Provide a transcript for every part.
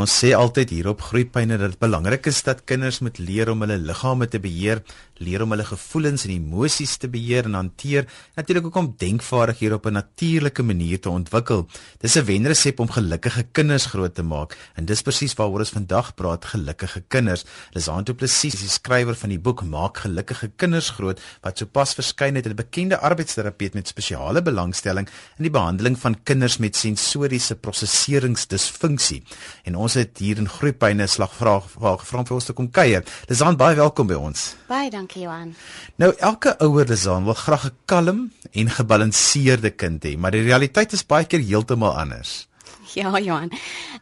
Ons sê altyd hier op Groepyne dat dit belangrik is dat kinders moet leer om hulle liggame te beheer, leer om hulle gevoelens en emosies te beheer en hanteer, natuurlik ook om denkvaardighede op 'n natuurlike manier te ontwikkel. Dis 'n wenresep om gelukkige kinders groot te maak en dis presies waaroor ons vandag praat, gelukkige kinders. Lisaan Du Plessis is die skrywer van die boek Maak gelukkige kinders groot wat sopas verskyn het, 'n bekende arbeidsterapeut met spesiale belangstelling in die behandeling van kinders met sensoriese prosesseringsdisfunksie. En ons het hier in Groepyne slagvraag gevra vir ons te kom kuier. Lisaan, baie welkom by ons. Baie dankie Johan. Nou elke ouer Lisaan wil graag 'n kalm en gebalanseerde kind hê, maar die realiteit is baie keer heeltemal anders. Ja, Johan.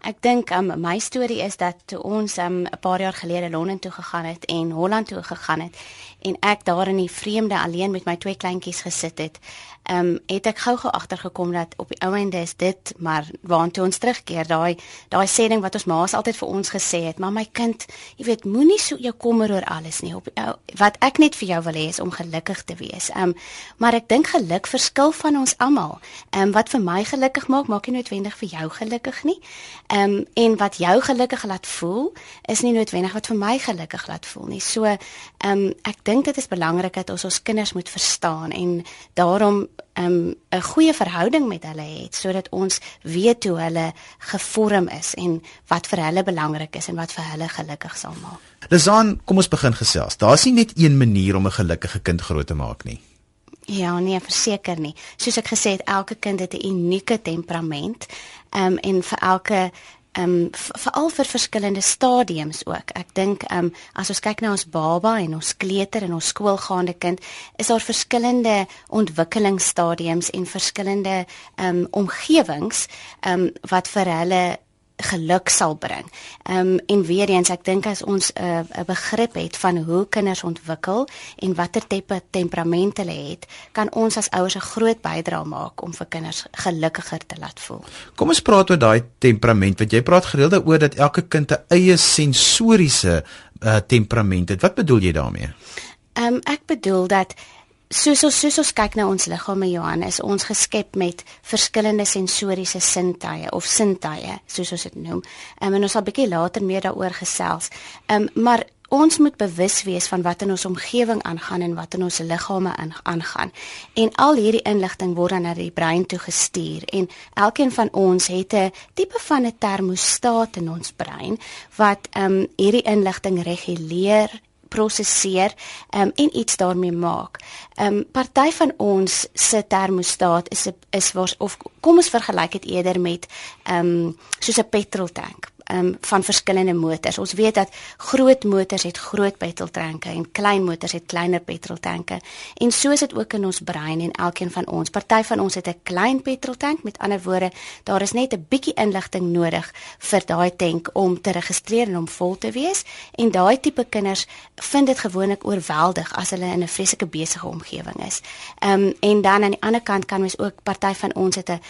Ek dink um, my storie is dat toe ons um, 'n paar jaar gelede Londen toe gegaan het en Holland toe gegaan het en ek daar in die vreemde alleen met my twee kleintjies gesit het, ehm um, het ek gou-gou agtergekom dat op die ouende is dit maar waartoe ons terugkeer. Daai daai sê ding wat ons ma's altyd vir ons gesê het maar my kind jy weet moenie so jou kommer oor alles nie. Op ou wat ek net vir jou wil hê is om gelukkig te wees. Ehm um, maar ek dink geluk verskil van ons almal. Ehm um, wat vir my gelukkig maak maak nie noodwendig vir jou gelukkig nie. Ehm um, en wat jou gelukkig laat voel is nie noodwendig wat vir my gelukkig laat voel nie. So ehm um, ek dink dit is belangrik dat ons ons kinders moet verstaan en daarom um, 'n goeie verhouding met hulle het sodat ons weet hoe hulle gevorm is en wat vir hulle belangrik is en wat vir hulle gelukkig sal maak. Lizaan, kom ons begin gesels. Daar's nie net een manier om 'n gelukkige kind groot te maak nie. Ja, nee, verseker nie. Soos ek gesê het, elke kind het 'n unieke temperament. Ehm um, en vir elke ehm um, veral vir verskillende stadiums ook. Ek dink ehm um, as ons kyk na ons baba en ons kleuter en ons skoolgaande kind, is daar verskillende ontwikkelingsstadiums en verskillende ehm um, omgewings ehm um, wat vir hulle geluk sal bring. Ehm um, en weer eens ek dink as ons 'n uh, 'n begrip het van hoe kinders ontwikkel en watter tipe temperament hulle het, kan ons as ouers 'n groot bydrae maak om vir kinders gelukkiger te laat voel. Kom ons praat oor daai temperament want jy praat gereeld oor dat elke kind 'n eie sensoriese uh, temperament het. Wat bedoel jy daarmee? Ehm um, ek bedoel dat soos ons soos ons kyk na ons liggame Johan is ons geskep met verskillende sensoriese sintuie of sintuie soos ons dit noem. Um, en ons sal bietjie later meer daaroor gesels. Ehm um, maar ons moet bewus wees van wat in ons omgewing aangaan en wat in ons liggame aangaan. En al hierdie inligting word dan na die brein toe gestuur en elkeen van ons het 'n tipe van 'n termostaat in ons brein wat ehm um, hierdie inligting reguleer prosesseer um, en iets daarmee maak. Ehm um, party van ons se termostaat is is was of kom ons vergelyk dit eerder met ehm um, soos 'n petroltank um, van verskillende motors. Ons weet dat groot motors het groot petroltanke en klein motors het kleiner petroltanke. En so is dit ook in ons brein en elkeen van ons. Party van ons het 'n klein petroltank, met ander woorde, daar is net 'n bietjie inligting nodig vir daai tank om te registreer en om vol te wees. En daai tipe kinders vind dit gewoonlik oorweldig as hulle in 'n vreeslike besige omgewing is. Ehm um, en dan aan die ander kant kan mens ook party van ons het 'n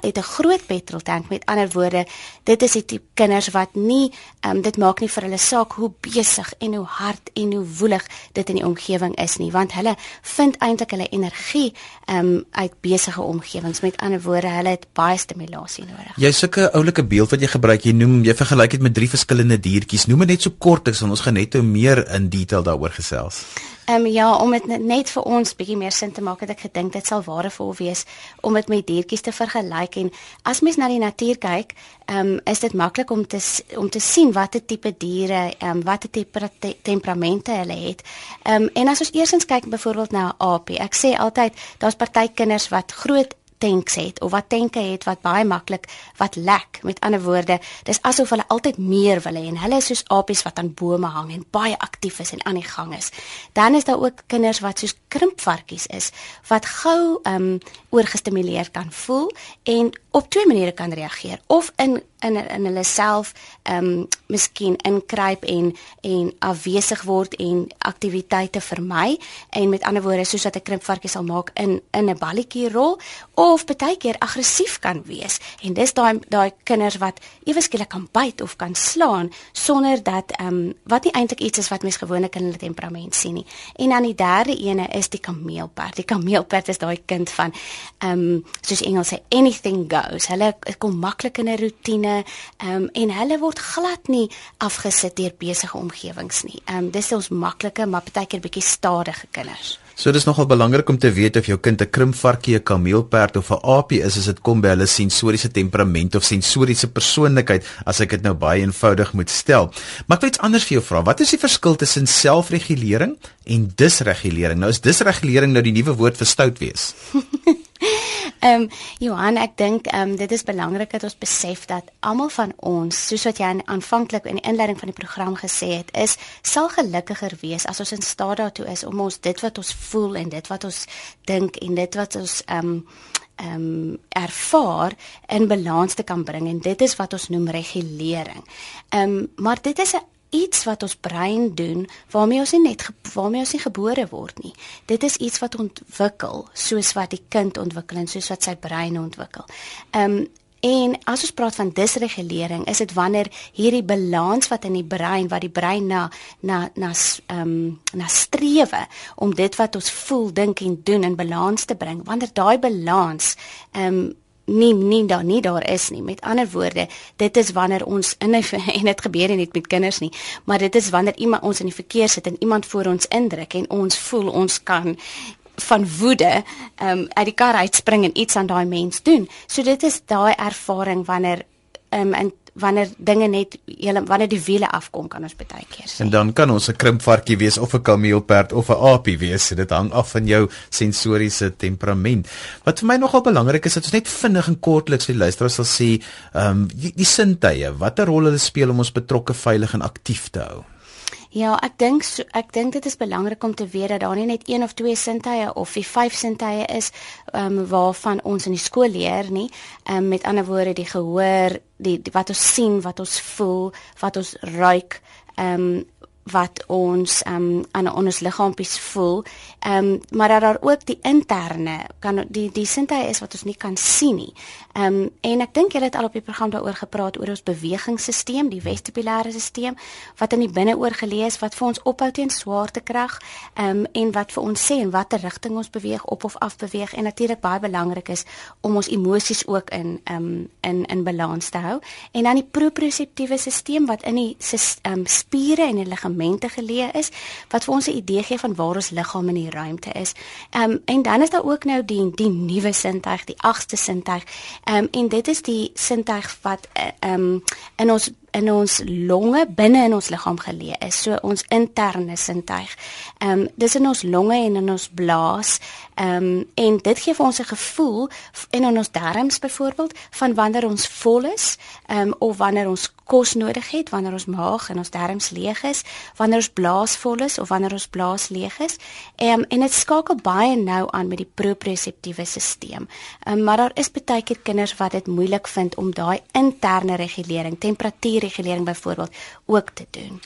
het 'n groot petroltank. Met ander woorde, dit is die tipe kinders kinders wat nie um, dit maak nie vir hulle saak hoe besig en hoe hard en hoe woelig dit in die omgewing is nie want hulle vind eintlik hulle energie um, uit besige omgewings met ander woorde hulle het baie stimulasie nodig. Jy sulke oulike beeld wat jy gebruik jy noem jy vergelyk dit met drie verskillende diertjies noem dit net so kort ek sal ons gaan net meer in detail daaroor gesels. Ehm um, ja, om dit net vir ons bietjie meer sin te maak, het ek gedink dit sal waardevol wees om dit met diertjies te vergelyk en as mens na die natuur kyk, ehm um, is dit maklik om te om te sien watter tipe diere, ehm um, watter tipe te temperamente hulle het. Ehm um, en as ons eersins kyk byvoorbeeld na 'n aapie, ek sê altyd daar's party kinders wat groot tanks het of wat tanke het wat baie maklik wat lek. Met ander woorde, dis asof hulle altyd meer wil hê en hulle is soos apies wat aan bome hang en baie aktief is en aan die gang is. Dan is daar ook kinders wat soos krimpvarkies is wat gou um, oorgestimuleer kan voel en op twee maniere kan reageer. Of in in in hulle self um, miskien inkruip en en afwesig word en aktiwiteite vermy. En met ander woorde soos wat 'n krimpvarkie sal maak in in 'n balletjie rol of baie keer aggressief kan wees. En dis daai daai kinders wat ewe skielik kan byt of kan slaan sonder dat um, wat nie eintlik iets is wat mens gewoonlik in hulle temperament sien nie. En dan die derde ene is is die kameelperd. Die kameelperd is daai kind van ehm um, soos Engels sê anything goes. Hulle kom maklik in 'n rotine ehm um, en hulle word glad nie afgesit deur besige omgewings nie. Ehm um, dis ons maklike maar partykeer bietjie stadige kinders. So dis nogal belangrik om te weet of jou kind 'n krimpvarkie, 'n kameelperd of 'n aapie is as dit kom by hulle sensoriese temperament of sensoriese persoonlikheid as ek dit nou baie eenvoudig moet stel. Maar ek wil iets anders vir jou vra. Wat is die verskil tussen selfregulering en disregulering? Nou is disregulering nou die nuwe woord vir stout wees. Ehm um, Johan, ek dink ehm um, dit is belangrik dat ons besef dat almal van ons, soos wat jy aanvanklik in die inleiding van die program gesê het, is sal gelukkiger wees as ons in staat daartoe is om ons dit wat ons voel en dit wat ons dink en dit wat ons ehm um, ehm um, ervaar in balans te kan bring en dit is wat ons noem regulering. Ehm um, maar dit is 'n iets wat ons brein doen waarmee ons nie net waarmee ons nie gebore word nie. Dit is iets wat ontwikkel soos wat die kind ontwikkel en soos wat sy brein ontwikkel. Ehm um, en as ons praat van disregulering, is dit wanneer hierdie balans wat in die brein wat die brein na na na ehm um, na strewe om dit wat ons voel, dink en doen in balans te bring, wanneer daai balans ehm um, nie nie daar nie daar is nie. Met ander woorde, dit is wanneer ons in 'n en dit gebeur nie net met kinders nie, maar dit is wanneer iemand ons in die verkeer sit en iemand voor ons indruk en ons voel ons kan van woede um uit die kar uitspring en iets aan daai mens doen. So dit is daai ervaring wanneer um in wanneer dinge net hele wanneer die wiele afkom kan ons baie keer sien. En dan kan ons 'n krimpvarkie wees of 'n kameelperd of 'n aapie wees. Dit hang af van jou sensoriese temperament. Wat vir my nogal belangrik is dat ons net vinnig en kortliks die luisteraars sal sê, ehm um, die, die sintuie, watter rol hulle speel om ons betrokke, veilig en aktief te hou. Ja, ek dink so, ek dink dit is belangrik om te weet dat daar nie net een of twee sintuie of die vyf sintuie is ehm um, waarvan ons in die skool leer nie. Ehm um, met ander woorde die gehoor, die, die wat ons sien, wat ons voel, wat ons ruik, ehm um, wat ons um, aan ons liggaampies voel. Ehm um, maar dat daar ook die interne kan die die sintuie is wat ons nie kan sien nie. Ehm um, en ek dink julle het al op die program daaroor gepraat oor ons bewegingsstelsel, die vestibulêre stelsel wat in die binneoor geleë is wat vir ons ophou teen swaartekrag ehm um, en wat vir ons sê in watter rigting ons beweeg op of af beweeg en natuurlik baie belangrik is om ons emosies ook in ehm um, in in balans te hou. En dan die proprioseptiewe stelsel wat in die ehm um, spiere en die liggaam elemente geleë is wat vir ons 'n idee gee van waar ons liggaam in die ruimte is. Ehm um, en dan is daar ook nou die die nuwe sintuig, die agste sintuig. Ehm um, en dit is die sintuig wat eh, ehm um, in ons in ons longe binne in ons liggaam geleë is, so ons interne sintuig. Ehm um, dis in ons longe en in ons blaas. Ehm um, en dit gee vir ons 'n gevoel en in ons darmes byvoorbeeld van wanneer ons vol is, ehm um, of wanneer ons kos nodig het, wanneer ons maag en ons darmes leeg is, wanneer ons blaas vol is of wanneer ons blaas leeg is. Ehm um, en dit skakel baie nou aan met die proprioseptiewe stelsel. Ehm um, maar daar is baie keer kinders wat dit moeilik vind om daai interne regulering, temperatuur regulering byvoorbeeld ook te doen.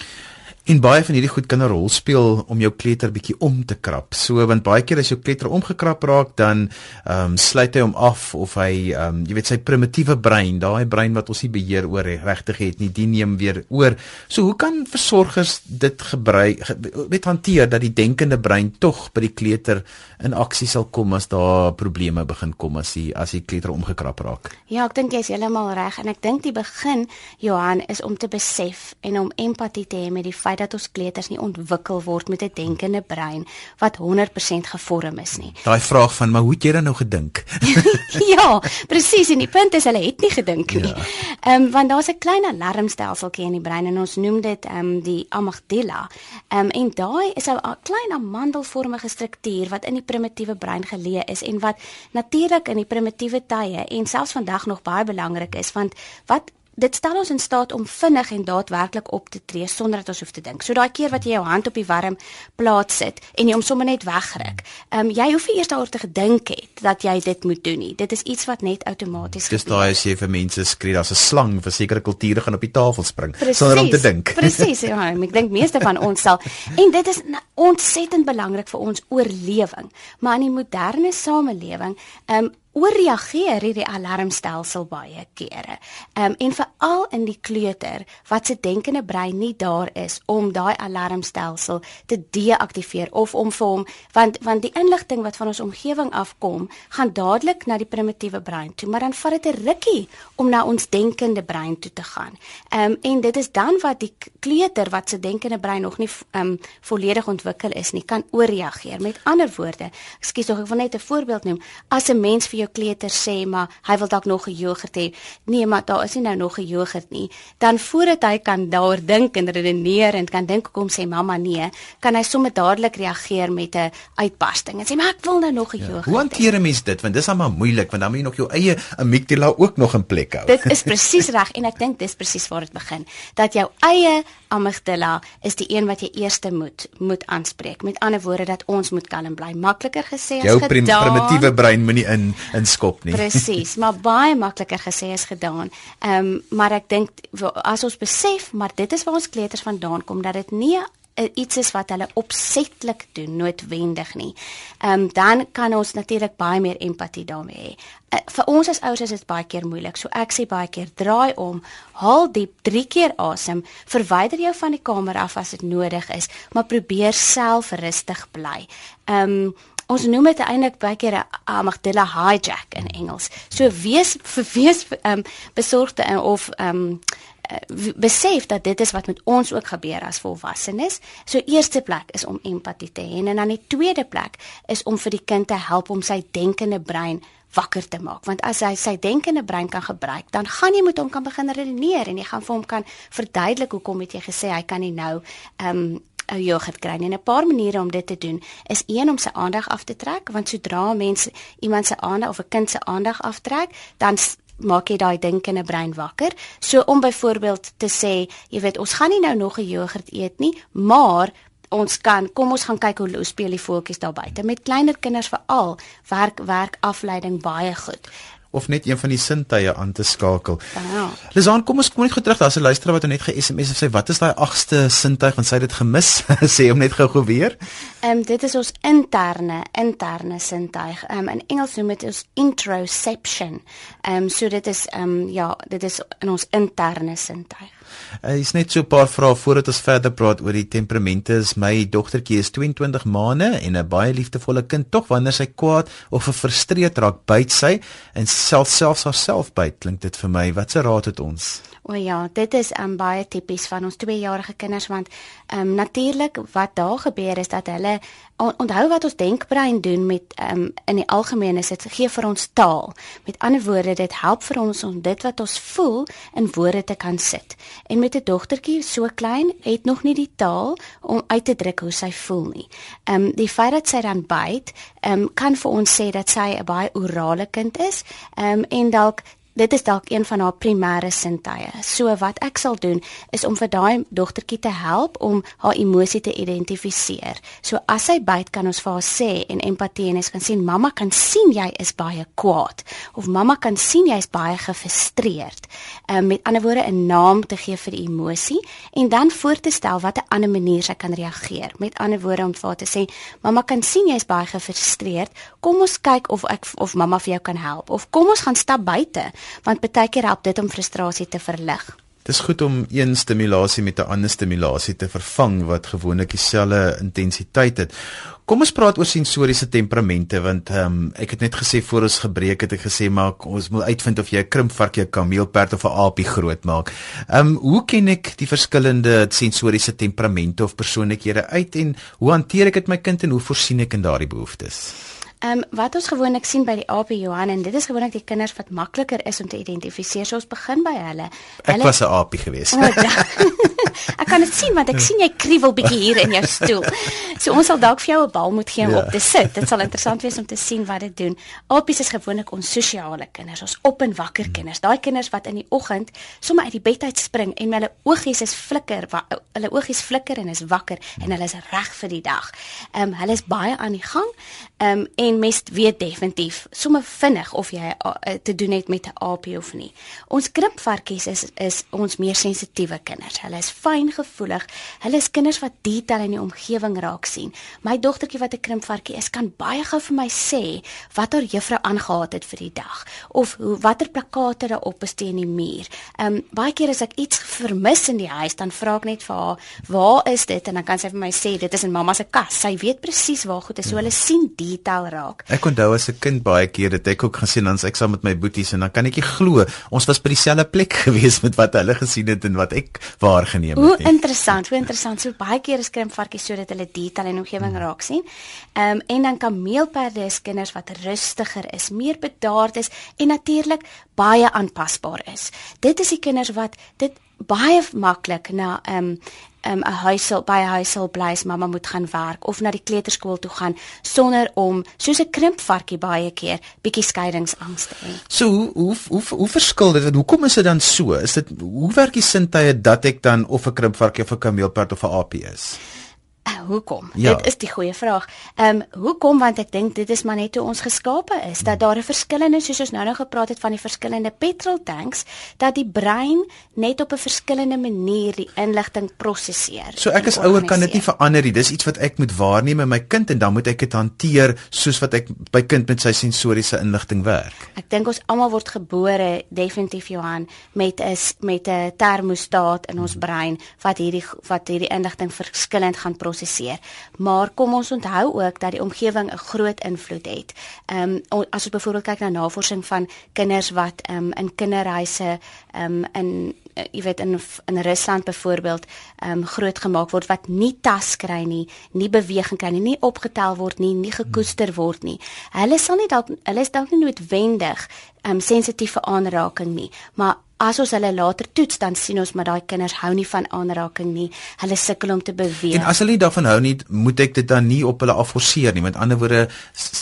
En baie van hierdie goed kan 'n rol speel om jou kleuter bietjie om te krap. So want baie keer as jou kleuter omgekrap raak, dan ehm um, sluit hy hom af of hy ehm um, jy weet sy primitiewe brein, daai brein wat ons nie beheer oor regtig het nie, die neem weer oor. So hoe kan versorgers dit gebruik weet hanteer dat die denkende brein tog by die kleuter in aksie sal kom as daar probleme begin kom as die as die kleuter omgekrap raak? Ja, ek dink jy's heeltemal reg en ek dink die begin Johan is om te besef en om empatie te hê met die feit dat ons kleuters nie ontwikkel word met 'n denkende brein wat 100% gevorm is nie. Daai vraag van maar hoe het jy dan nou gedink? ja, presies en die punt is hulle het nie gedink nie. Ja. Ehm um, want daar's 'n klein alarmstelseltjie in die brein en ons noem dit ehm um, die amygdala. Ehm um, en daai is 'n klein amandelvormige struktuur wat in die primitiewe brein geleë is en wat natuurlik in die primitiewe tye en selfs vandag nog baie belangrik is want wat dit stel ons in staat om vinnig en daadwerklik op te tree sonder dat ons hoef te dink. So daai keer wat jy jou hand op die warm plaas sit en jy hom sommer net wegruk. Ehm um, jy hoef nie eers daaroor te gedink het dat jy dit moet doen nie. Dit is iets wat net outomaties gebeur. Dis daai as jy vir mense skree daar's 'n slang vir sekere kulture gaan op die tafel spring precies, sonder om te dink. Presies, ja, ek dink meeste van ons sal en dit is ontsettend belangrik vir ons oorlewing. Maar in die moderne samelewing, ehm um, ooreageer hierdie alarmstelsel baie kere. Ehm um, en veral in die kleuter wat se denkende brein nie daar is om daai alarmstelsel te deaktiveer of om vir hom want want die inligting wat van ons omgewing afkom, gaan dadelik na die primitiewe brein toe, maar dan vat dit 'n rukkie om na ons denkende brein toe te gaan. Ehm um, en dit is dan wat die kleuter wat se denkende brein nog nie ehm um, volledig ontwikkel is nie, kan ooreageer. Met ander woorde, ekskuus tog, ek wil net 'n voorbeeld noem. As 'n mens vir jou kleuter sê, maar hy wil dalk nog 'n jogurt hê. Nee, maar daar is nie nou nog 'n jogurt nie. Dan voordat hy kan daar dink en redeneer en kan dink hoekom sê mamma nee, kan hy sommer dadelik reageer met 'n uitbarsting en sê maar ek wil nou nog 'n ja, jogurt. Hoe hanteer 'n mens dit? Want dis almal moeilik want dan moet jy nog jou eie amygdala ook nog in plek hou. Dit is presies reg en ek dink dis presies waar dit begin. Dat jou eie amygdala is die een wat jy eerste moet moet aanspreek. Met ander woorde dat ons moet kalm bly. Makliker gesê as jou gedaan. Jou primitiewe brein moenie in in skop nie. Presies, maar baie makliker gesê as gedaan. Ehm um, maar ek dink as ons besef maar dit is waar ons kleuters vandaan kom dat dit nie iets is wat hulle opsetlik doen noodwendig nie. Ehm um, dan kan ons natuurlik baie meer empatie daarmee hê. Uh, vir ons as ouers is dit baie keer moeilik. So ek sê baie keer draai om, haal diep 3 keer asem, verwyder jou van die kamer af as dit nodig is, maar probeer self rustig bly. Ehm um, ons noem dit eintlik baie keer 'n amygdala hijack in Engels. So wees wees ehm um, besorgde of ehm um, uh, besef dat dit is wat met ons ook gebeur as volwassenes. So eerste plek is om empatie te hê en dan die tweede plek is om vir die kind te help om sy denkende brein wakker te maak want as hy sy denkende brein kan gebruik dan gaan jy met hom kan begin redeneer en jy gaan vir hom kan verduidelik hoekom het jy gesê hy kan nie nou ehm um, 'n jogurt kry en 'n paar maniere om dit te doen is een om sy aandag af te trek want sodra mense iemand se aandag of 'n kind se aandag aftrek dan maak jy daai dink in 'n brein wakker. So om byvoorbeeld te sê, jy weet, ons gaan nie nou nog 'n jogurt eet nie, maar ons kan kom ons gaan kyk hoe, hoe speel die voeltjies daar buite. Met kleiner kinders veral werk werk afleiding baie goed of net een van die sintuie aan te skakel. Ja. Lizaan, kom ons kom net gou terug. Daar's 'n luisteraar wat net ge-SMS het sê wat is daai agste sintuig want sy het dit gemis. sê hom net gou-gou weer. Ehm um, dit is ons interne interne sintuig. Ehm um, in Engels noem dit ons interoception. Ehm um, so dit is ehm um, ja, dit is in ons interne sintuig. Hy uh, is net so 'n paar vrae voordat ons verder praat oor die temperamente. Is my dogtertjie is 22 maande en 'n baie liefdevolle kind. Tog wanneer sy kwaad of gefrustreerd raak, byt sy en self selfs haarself byt. Klink dit vir my? Watse raad het ons? O ja, dit is um, baie tipies van ons 2-jarige kinders want ehm um, natuurlik wat daar gebeur is dat hulle onthou wat ons denkbrein doen met um, in die algemeen is dit gee vir ons taal. Met ander woorde, dit help vir ons om dit wat ons voel in woorde te kan sit. En met 'n dogtertjie so klein het nog nie die taal om uit te druk hoe sy voel nie. Ehm um, die feit dat sy dan byt, ehm um, kan vir ons sê dat sy 'n baie orale kind is. Ehm um, en dalk dit is dalk een van haar primêre sintuie. So wat ek sal doen is om vir daai dogtertjie te help om haar emosie te identifiseer. So as sy byt kan ons vir haar sê en empatie en ons kan sien mamma kan sien jy is baie kwaad of mamma kan sien jy is baie gefrustreerd. Um, met ander woorde 'n naam te gee vir die emosie en dan voor te stel watter ander manier sy kan reageer. Met ander woorde om vir haar te sê mamma kan sien jy is baie gefrustreerd. Kom ons kyk of ek of mamma vir jou kan help of kom ons gaan stap buite want baie keer help dit om frustrasie te verlig. Dis goed om een stimulasie met 'n ander stimulasie te vervang wat gewoonlik dieselfde intensiteit het. Kom ons praat oor sensoriese temperamente want um, ek het net gesê voor ons gebreek het ek gesê maar ons moet uitvind of jy 'n krimpvarkie, 'n kameelperd of 'n aapie groot maak. Ehm um, hoe ken ek die verskillende sensoriese temperamente of persoonlikhede uit en hoe hanteer ek dit my kind en hoe voorsien ek in daardie behoeftes? Ehm um, wat ons gewoonlik sien by die AP Johan en dit is gewoonlik die kinders wat makliker is om te identifiseer. So ons begin by hulle. Ek hulle, was 'n AP geweest. Oh, ek kan dit sien want ek sien jy kriewel bietjie hier in jou stoel. So ons sal dalk vir jou 'n bal moet gee om ja. op te sit. Dit sal interessant wees om te sien wat dit doen. AP's is gewoonlik ons sosiale kinders, ons op en wakker kinders. Daai kinders wat in die oggend sommer uit die bed uit spring en hulle oogies is flikker, hulle oogies flikker en is wakker en hulle is reg vir die dag. Ehm um, hulle is baie aan die gang. Ehm um, En mens weet definitief sommer vinnig of jy uh, te doen het met 'n AP of nie. Ons krimpvarkies is is ons meer sensitiewe kinders. Hulle is fyn gevoelig. Hulle is kinders wat detail in die omgewing raak sien. My dogtertjie wat 'n krimpvarkie is, kan baie gou vir my sê wat haar juffrou aangehaat het vir die dag of hoe watter plakate daar op is teen die muur. Ehm um, baie keer as ek iets vermis in die huis, dan vra ek net vir haar, "Waar is dit?" en dan kan sy vir my sê, "Dit is in mamma se kas." Sy weet presies waar goed is. So hulle sien detail raak. Ek onthou as 'n kind baie keer het ek ook gesien dan ek saam met my boeties en dan kan ek nie glo ons was by dieselfde plek gewees met wat hulle gesien het en wat ek waargeneem het. Hoe interessant, hoe interessant. So baie keer is krimpvarkies sodat hulle detail in omgewing hmm. raak sien. Ehm um, en dan kameelperde is kinders wat rustiger is, meer bedaard is en natuurlik baie aanpasbaar is. Dit is die kinders wat dit baie maklik na ehm um, um, 'n huishulp by 'n huishulp bly as mamma moet gaan werk of na die kleuterskool toe gaan sonder om soos 'n krimpvarkie baie keer bietjie skeiingsangs te hê. So hoe hoe hoe, hoe verskil dit? Hoekom is dit dan so? Is dit hoe werk die sintuie dat ek dan of 'n krimpvarkie of 'n kameelperd of 'n aapie is? Hoekom? Ja. Dit is die goeie vraag. Ehm um, hoekom want ek dink dit is maar net hoe ons geskape is dat daar 'n verskillende soos ons nou nou gepraat het van die verskillende petrol tanks dat die brein net op 'n verskillende manier die inligting prosesseer. So ek as ouer kan dit nie verander nie. Dis iets wat ek moet waarneem in my kind en dan moet ek dit hanteer soos wat ek by kind met sy sensoriese inligting werk. Ek dink ons almal word gebore definitief Johan met 'n met 'n termostaat in ons brein wat hierdie wat hierdie inligting verskillend gaan prosesseer prosesseer. Maar kom ons onthou ook dat die omgewing 'n groot invloed het. Ehm um, as ons byvoorbeeld kyk na navorsing van kinders wat ehm um, in kinderhuise ehm um, in uh, jy weet in in Rusland byvoorbeeld ehm um, groot gemaak word wat nie tas kry nie, nie beweging kry nie, nie opgetel word nie, nie gekoester word nie. Hulle sal nie dalk hulle is dalk nie noodwendig ehm um, sensitief vir aanraking nie, maar as ons hulle later toets dan sien ons maar daai kinders hou nie van aanraking nie. Hulle sukkel om te beweeg. En as hulle nie daarvan hou nie, moet ek dit dan nie op hulle afforceer nie. Met ander woorde,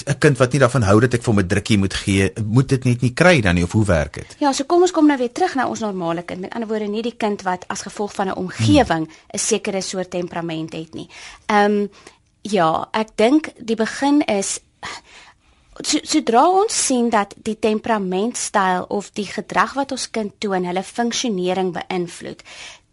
'n kind wat nie daarvan hou dat ek vir hom 'n drukkie moet gee, moet dit net nie kry dan nie of hoe werk dit? Ja, so kom ons kom nou weer terug na ons normale kind. Met ander woorde, nie die kind wat as gevolg van 'n omgewing 'n hmm. sekere soort temperament het nie. Ehm um, ja, ek dink die begin is sodra ons sien dat die temperamentstyl of die gedrag wat ons kind toon hulle funksionering beïnvloed,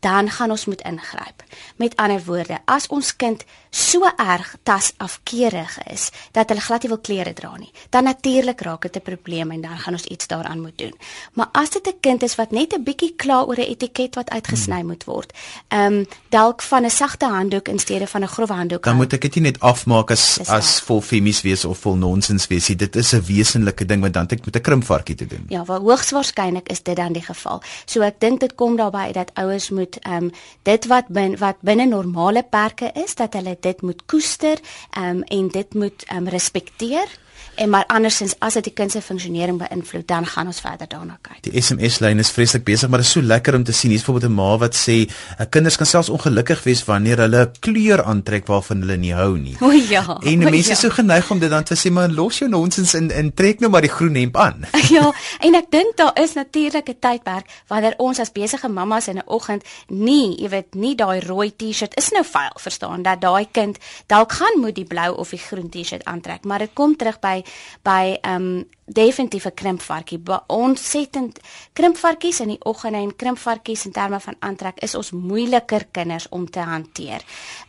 dan gaan ons moet ingryp. Met ander woorde, as ons kind so erg tas afkeurig is dat hulle glad nie wil klere dra nie, dan natuurlik raak dit 'n probleem en dan gaan ons iets daaraan moet doen. Maar as dit 'n kind is wat net 'n bietjie kla oor 'n etiket wat uitgesny hmm. moet word, ehm um, dalk van 'n sagte handdoek in steede van 'n grof handdoek. Dan moet ek dit net afmaak as as vol femies wees of vol nonsens wees. Dit is 'n wesenlike ding wat dan ek met 'n krimpvarkie te doen. Ja, wat hoogs waarskynlik is dit dan die geval. So ek dink dit kom daarby dat ouers moet ehm um, dit wat bin, wat binne normale perke is dat hulle dit moet koester um, en dit moet um, respekteer En maar andersins as dit die kind se funksionering beïnvloed, dan gaan ons verder daarna kyk. Die SMS lyn is vreeslik besig, maar dit is so lekker om te sien. Hier's byvoorbeeld 'n ma wat sê, uh, kinders kan selfs ongelukkig wees wanneer hulle kleur aantrek waarvan hulle nie hou nie. O ja. En mense is ja. so geneig om dit dan te sê, maar los jou nonsens en en trek nou maar die groen hemp aan. ja, en ek dink daar is natuurlik 'n tydperk wanneer ons as besige mammas in 'n oggend nie, jy weet, nie daai rooi T-shirt is nou vuil, verstaan, dat daai kind dalk gaan moet die blou of die groen T-shirt aantrek, maar dit kom terug by by um definitief 'n krimpvarkie. Ontsettend krimpvarkies in die oggend en krimpvarkies in terme van aantrek is ons moeiliker kinders om te hanteer.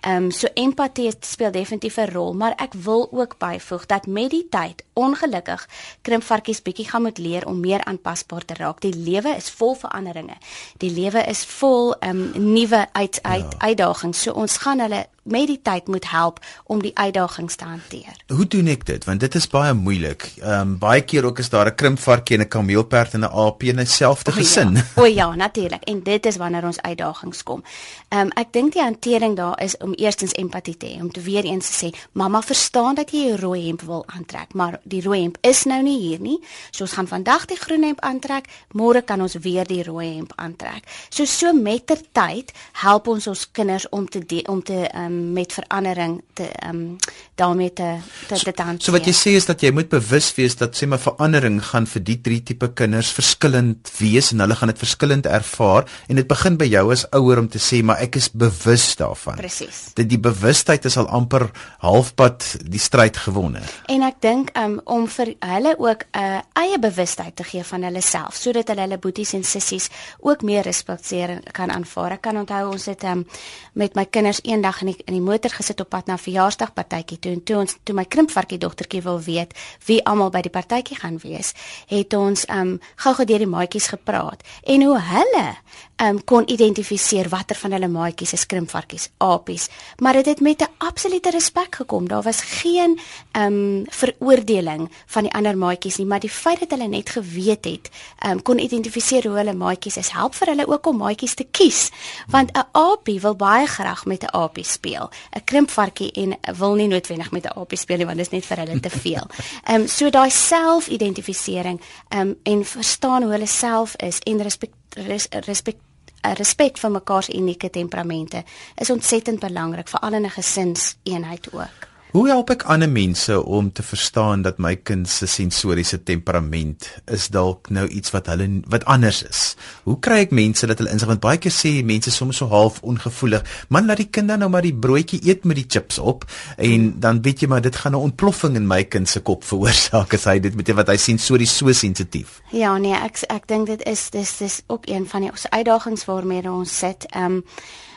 Um so empatie speel definitief 'n rol, maar ek wil ook byvoeg dat met die tyd ongelukkig krimpvarkies bietjie gaan moet leer om meer aanpasbaar te raak. Die lewe is vol veranderinge. Die lewe is vol um nuwe uit, uit ja. uitdagings. So ons gaan hulle met die tyd moet help om die uitdagings te hanteer. Hoe doen ek dit? Want dit is baie moeilik. Ehm um, baie keer ook is daar 'n krimpvarkie en 'n kameelperd en 'n aap in dieselfde gesin. Ja. O ja, natuurlik. En dit is wanneer ons uitdagings kom. Ehm um, ek dink die hantering daar is om eerstens empatie te hê, om te weer eens te sê, "Mamma verstaan dat jy 'n rooi hemp wil aantrek, maar die rooi hemp is nou nie hier nie. So ons gaan vandag die groen hemp aantrek, môre kan ons weer die rooi hemp aantrek." So so mettertyd help ons ons kinders om te om te ehm um, um, met verandering te um, daarmee te te so, te hanteer. So wat jy sê is dat jy moet bewus wees dat sê maar verandering gaan vir die drie tipe kinders verskillend wees en hulle gaan dit verskillend ervaar en dit begin by jou as ouer om te sê maar ek is bewus daarvan. Presies. Dit die bewustheid is al amper halfpad die stryd gewonne. En ek dink um, om vir hulle ook 'n uh, eie bewustheid te gee van hulle self sodat hulle hulle boeties en sissies ook meer respekteer kan aanvaar. Ek kan onthou ons het um, met my kinders eendag in die in die motor gesit op pad na 'n verjaarsdagpartytjie toe en toe ons toe my krimpvarkie dogtertjie wil weet wie almal by die partytjie gaan wees, het ons um gou-gou deur die maatjies gepraat en hoe hulle um kon identifiseer watter van hulle maatjies is krimpvarkies, apies, maar dit het met 'n absolute respek gekom. Daar was geen um veroordeling van die ander maatjies nie, maar die feit dat hulle net geweet het, um kon identifiseer hoe hulle maatjies is, help vir hulle ook om maatjies te kies, want 'n apie wil baie graag met 'n apie speel. 'n Krimpvarkie en wil nie noodwendig met 'n apie speel nie, want dit is net vir hulle te veel. Um so daai selfidentifisering um en verstaan hoe hulle self is en respek res, respek respek vir mekaar se unieke temperamente is ontsettend belangrik veral in 'n gesinseenheid ook. Hoe help ek ander mense om te verstaan dat my kind se sensoriese temperament is dalk nou iets wat hulle wat anders is? Hoe kry ek mense dat hulle insig want baie keer sê mense soms so half ongevoelig, man laat die kind dan nou maar die broodjie eet met die chips op en dan weet jy maar dit gaan 'n ontploffing in my kind se kop veroorsaak as hy dit met wat hy sensories so sensitief. Ja nee, ek ek dink dit is dis dis ook een van die uitdagings waarmee ons sit. Ehm um,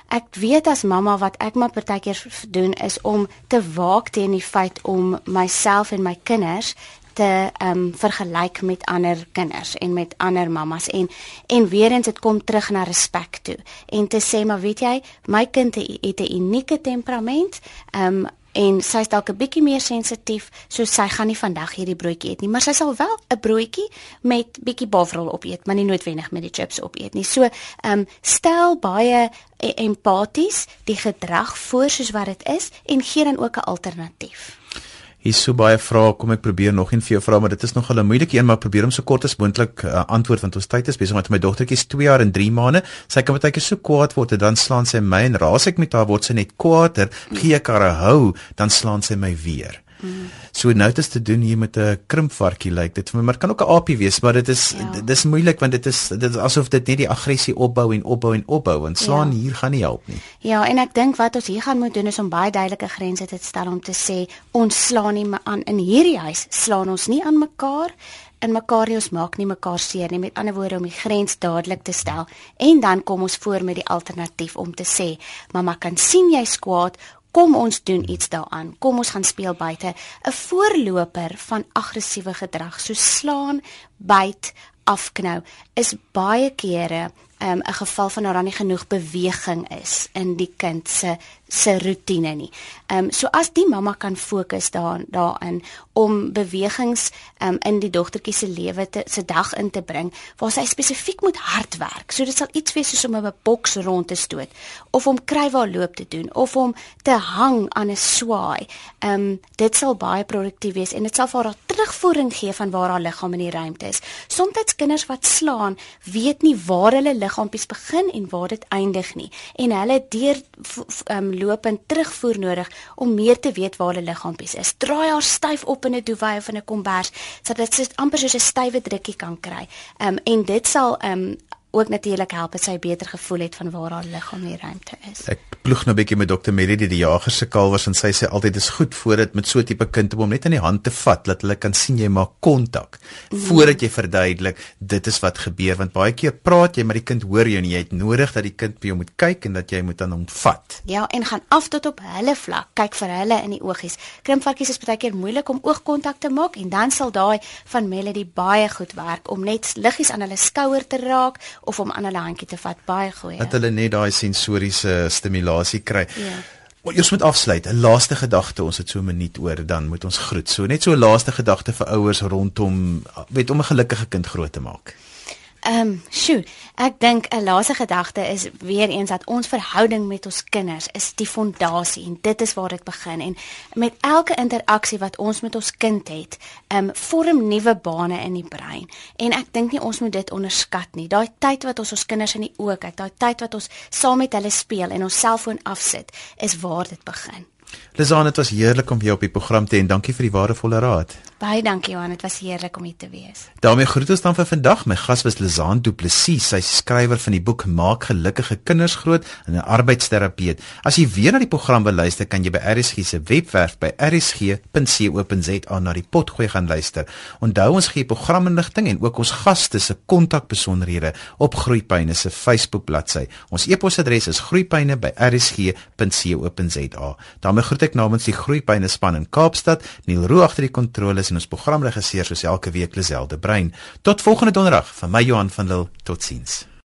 Ek weet as mamma wat ek maar partykeer doen is om te waak teen die feit om myself en my kinders te ehm um, vergelyk met ander kinders en met ander mammas. En en weer eens dit kom terug na respek toe. En te sê maar weet jy my kind het 'n unieke temperament. Ehm um, en sy's dalk 'n bietjie meer sensitief, so sy gaan nie vandag hierdie broodjie eet nie, maar sy sal wel 'n broodjie met bietjie bavrol opeet, maar nie noodwendig met die chips opeet nie. So, ehm um, stel baie e-, empaties die gedrag voor soos wat dit is en gee dan ook 'n alternatief. Hier's so baie vrae, kom ek probeer nog een vir jou vra, maar dit is nog 'n moeilike een, maar probeer om so kort as moontlik uh, antwoord want ons tyd is besig met my dogtertjie is 2 jaar en 3 maande. Sy kan baie keer so kwaad word en dan slaan sy my en raas ek met haar word sy net kwaader, gee ek haar 'n hou, dan slaan sy my weer. So nou dit is te doen hier met 'n krimpvarkie lyk like dit vir my, maar kan ook 'n aapie wees, maar dit is ja. dit is moeilik want dit is dit is asof dit net die aggressie opbou en opbou en opbou en slaan ja. hier gaan nie help nie. Ja, en ek dink wat ons hier gaan moet doen is om baie duidelike grense te stel om te sê ons slaan nie aan in hierdie huis slaan ons nie aan mekaar en mekaar ons maak nie mekaar seer nie met ander woorde om die grens dadelik te stel en dan kom ons voor met die alternatief om te sê mamma kan sien jy's kwaad kom ons doen iets daaraan. Kom ons gaan speel buite. 'n Voorloper van aggressiewe gedrag, so slaan, byt, afknou, is baie kere um, 'n geval van daar nie genoeg beweging is in die kind se se rotine nie. Ehm um, so as die mamma kan fokus daar daarin om bewegings ehm um, in die dogtertjie se lewe te se dag in te bring waar sy spesifiek moet hard werk. So dit sal iets wees soos om 'n boks rond te stoot of om krywaar loop te doen of om te hang aan 'n swaai. Ehm um, dit sal baie produktief wees en dit sal vir haar terugvoering gee van waar haar liggaam in die ruimte is. Somstyds kinders wat slaan, weet nie waar hulle liggaampies begin en waar dit eindig nie en hulle deur ehm um, loop en terugvoer nodig om meer te weet waar hulle liggaampies is. Draai haar styf op in 'n duvet of in 'n kombers sodat sy amper soos 'n stywe drukkie kan kry. Ehm um, en dit sal ehm um, ook natuurlik help dat sy beter gevoel het van waar haar liggaam die ruimte is. Ek ploeg nou 'n bietjie met dokter Melody die jager se kalwers en sy sê altyd dis goed voor dit met so 'n tipe kind om hom net in die hand te vat dat hulle kan sien jy maak kontak mm. voordat jy verduidelik dit is wat gebeur want baie keer praat jy maar die kind hoor jou en jy het nodig dat die kind vir jou moet kyk en dat jy moet aan hom vat. Ja, en gaan af tot op hulle vlak. Kyk vir hulle in die oogies. Krimpvarkies is baie keer moeilik om oogkontak te maak en dan sal daai van Melody baie goed werk om net liggies aan hulle skouer te raak of om aan hulle handjie te vat baie goeie. Dat hulle net daai sensoriese stimulasie kry. Ja. Ons moet afsluit. 'n Laaste gedagte, ons het so 'n minuut oor, dan moet ons groet. So net so 'n laaste gedagte vir ouers rondom weet om 'n gelukkige kind groot te maak. Ehm, um, sjoe. Ek dink 'n laaste gedagte is weer eens dat ons verhouding met ons kinders is die fondasie en dit is waar dit begin en met elke interaksie wat ons met ons kind het, um, vorm nuwe bane in die brein. En ek dink nie ons moet dit onderskat nie. Daai tyd wat ons ons kinders in die oë kyk, daai tyd wat ons saam met hulle speel en ons selfoon afsit, is waar dit begin. Lizaan, dit was heerlik om jou op die program te hê en dankie vir die waardevolle raad. Baie dankie Johan, dit was heerlik om hier te wees. daarmee groet ons dan vir vandag. My gas was Lizaan Du Plessis, sy skrywer van die boek Maak gelukkige kinders groot en 'n arbeidsterapeut. As jy weer na die program wil luister, kan jy by RSG se webwerf by rsg.co.za na die potgooi gaan luister. Onthou ons gee programinligting en ook ons gaste se kontakbesonderhede op Groepyne se Facebook bladsy. Ons e-posadres is groepyne@rsg.co.za. daarmee groet ek namens die Groepyne span in Kaapstad, Neil Roo agter die kontroles en ons programregisseur soos elke week Liselde Brein. Tot volgende donderdag van my Johan van Lille. Totsiens.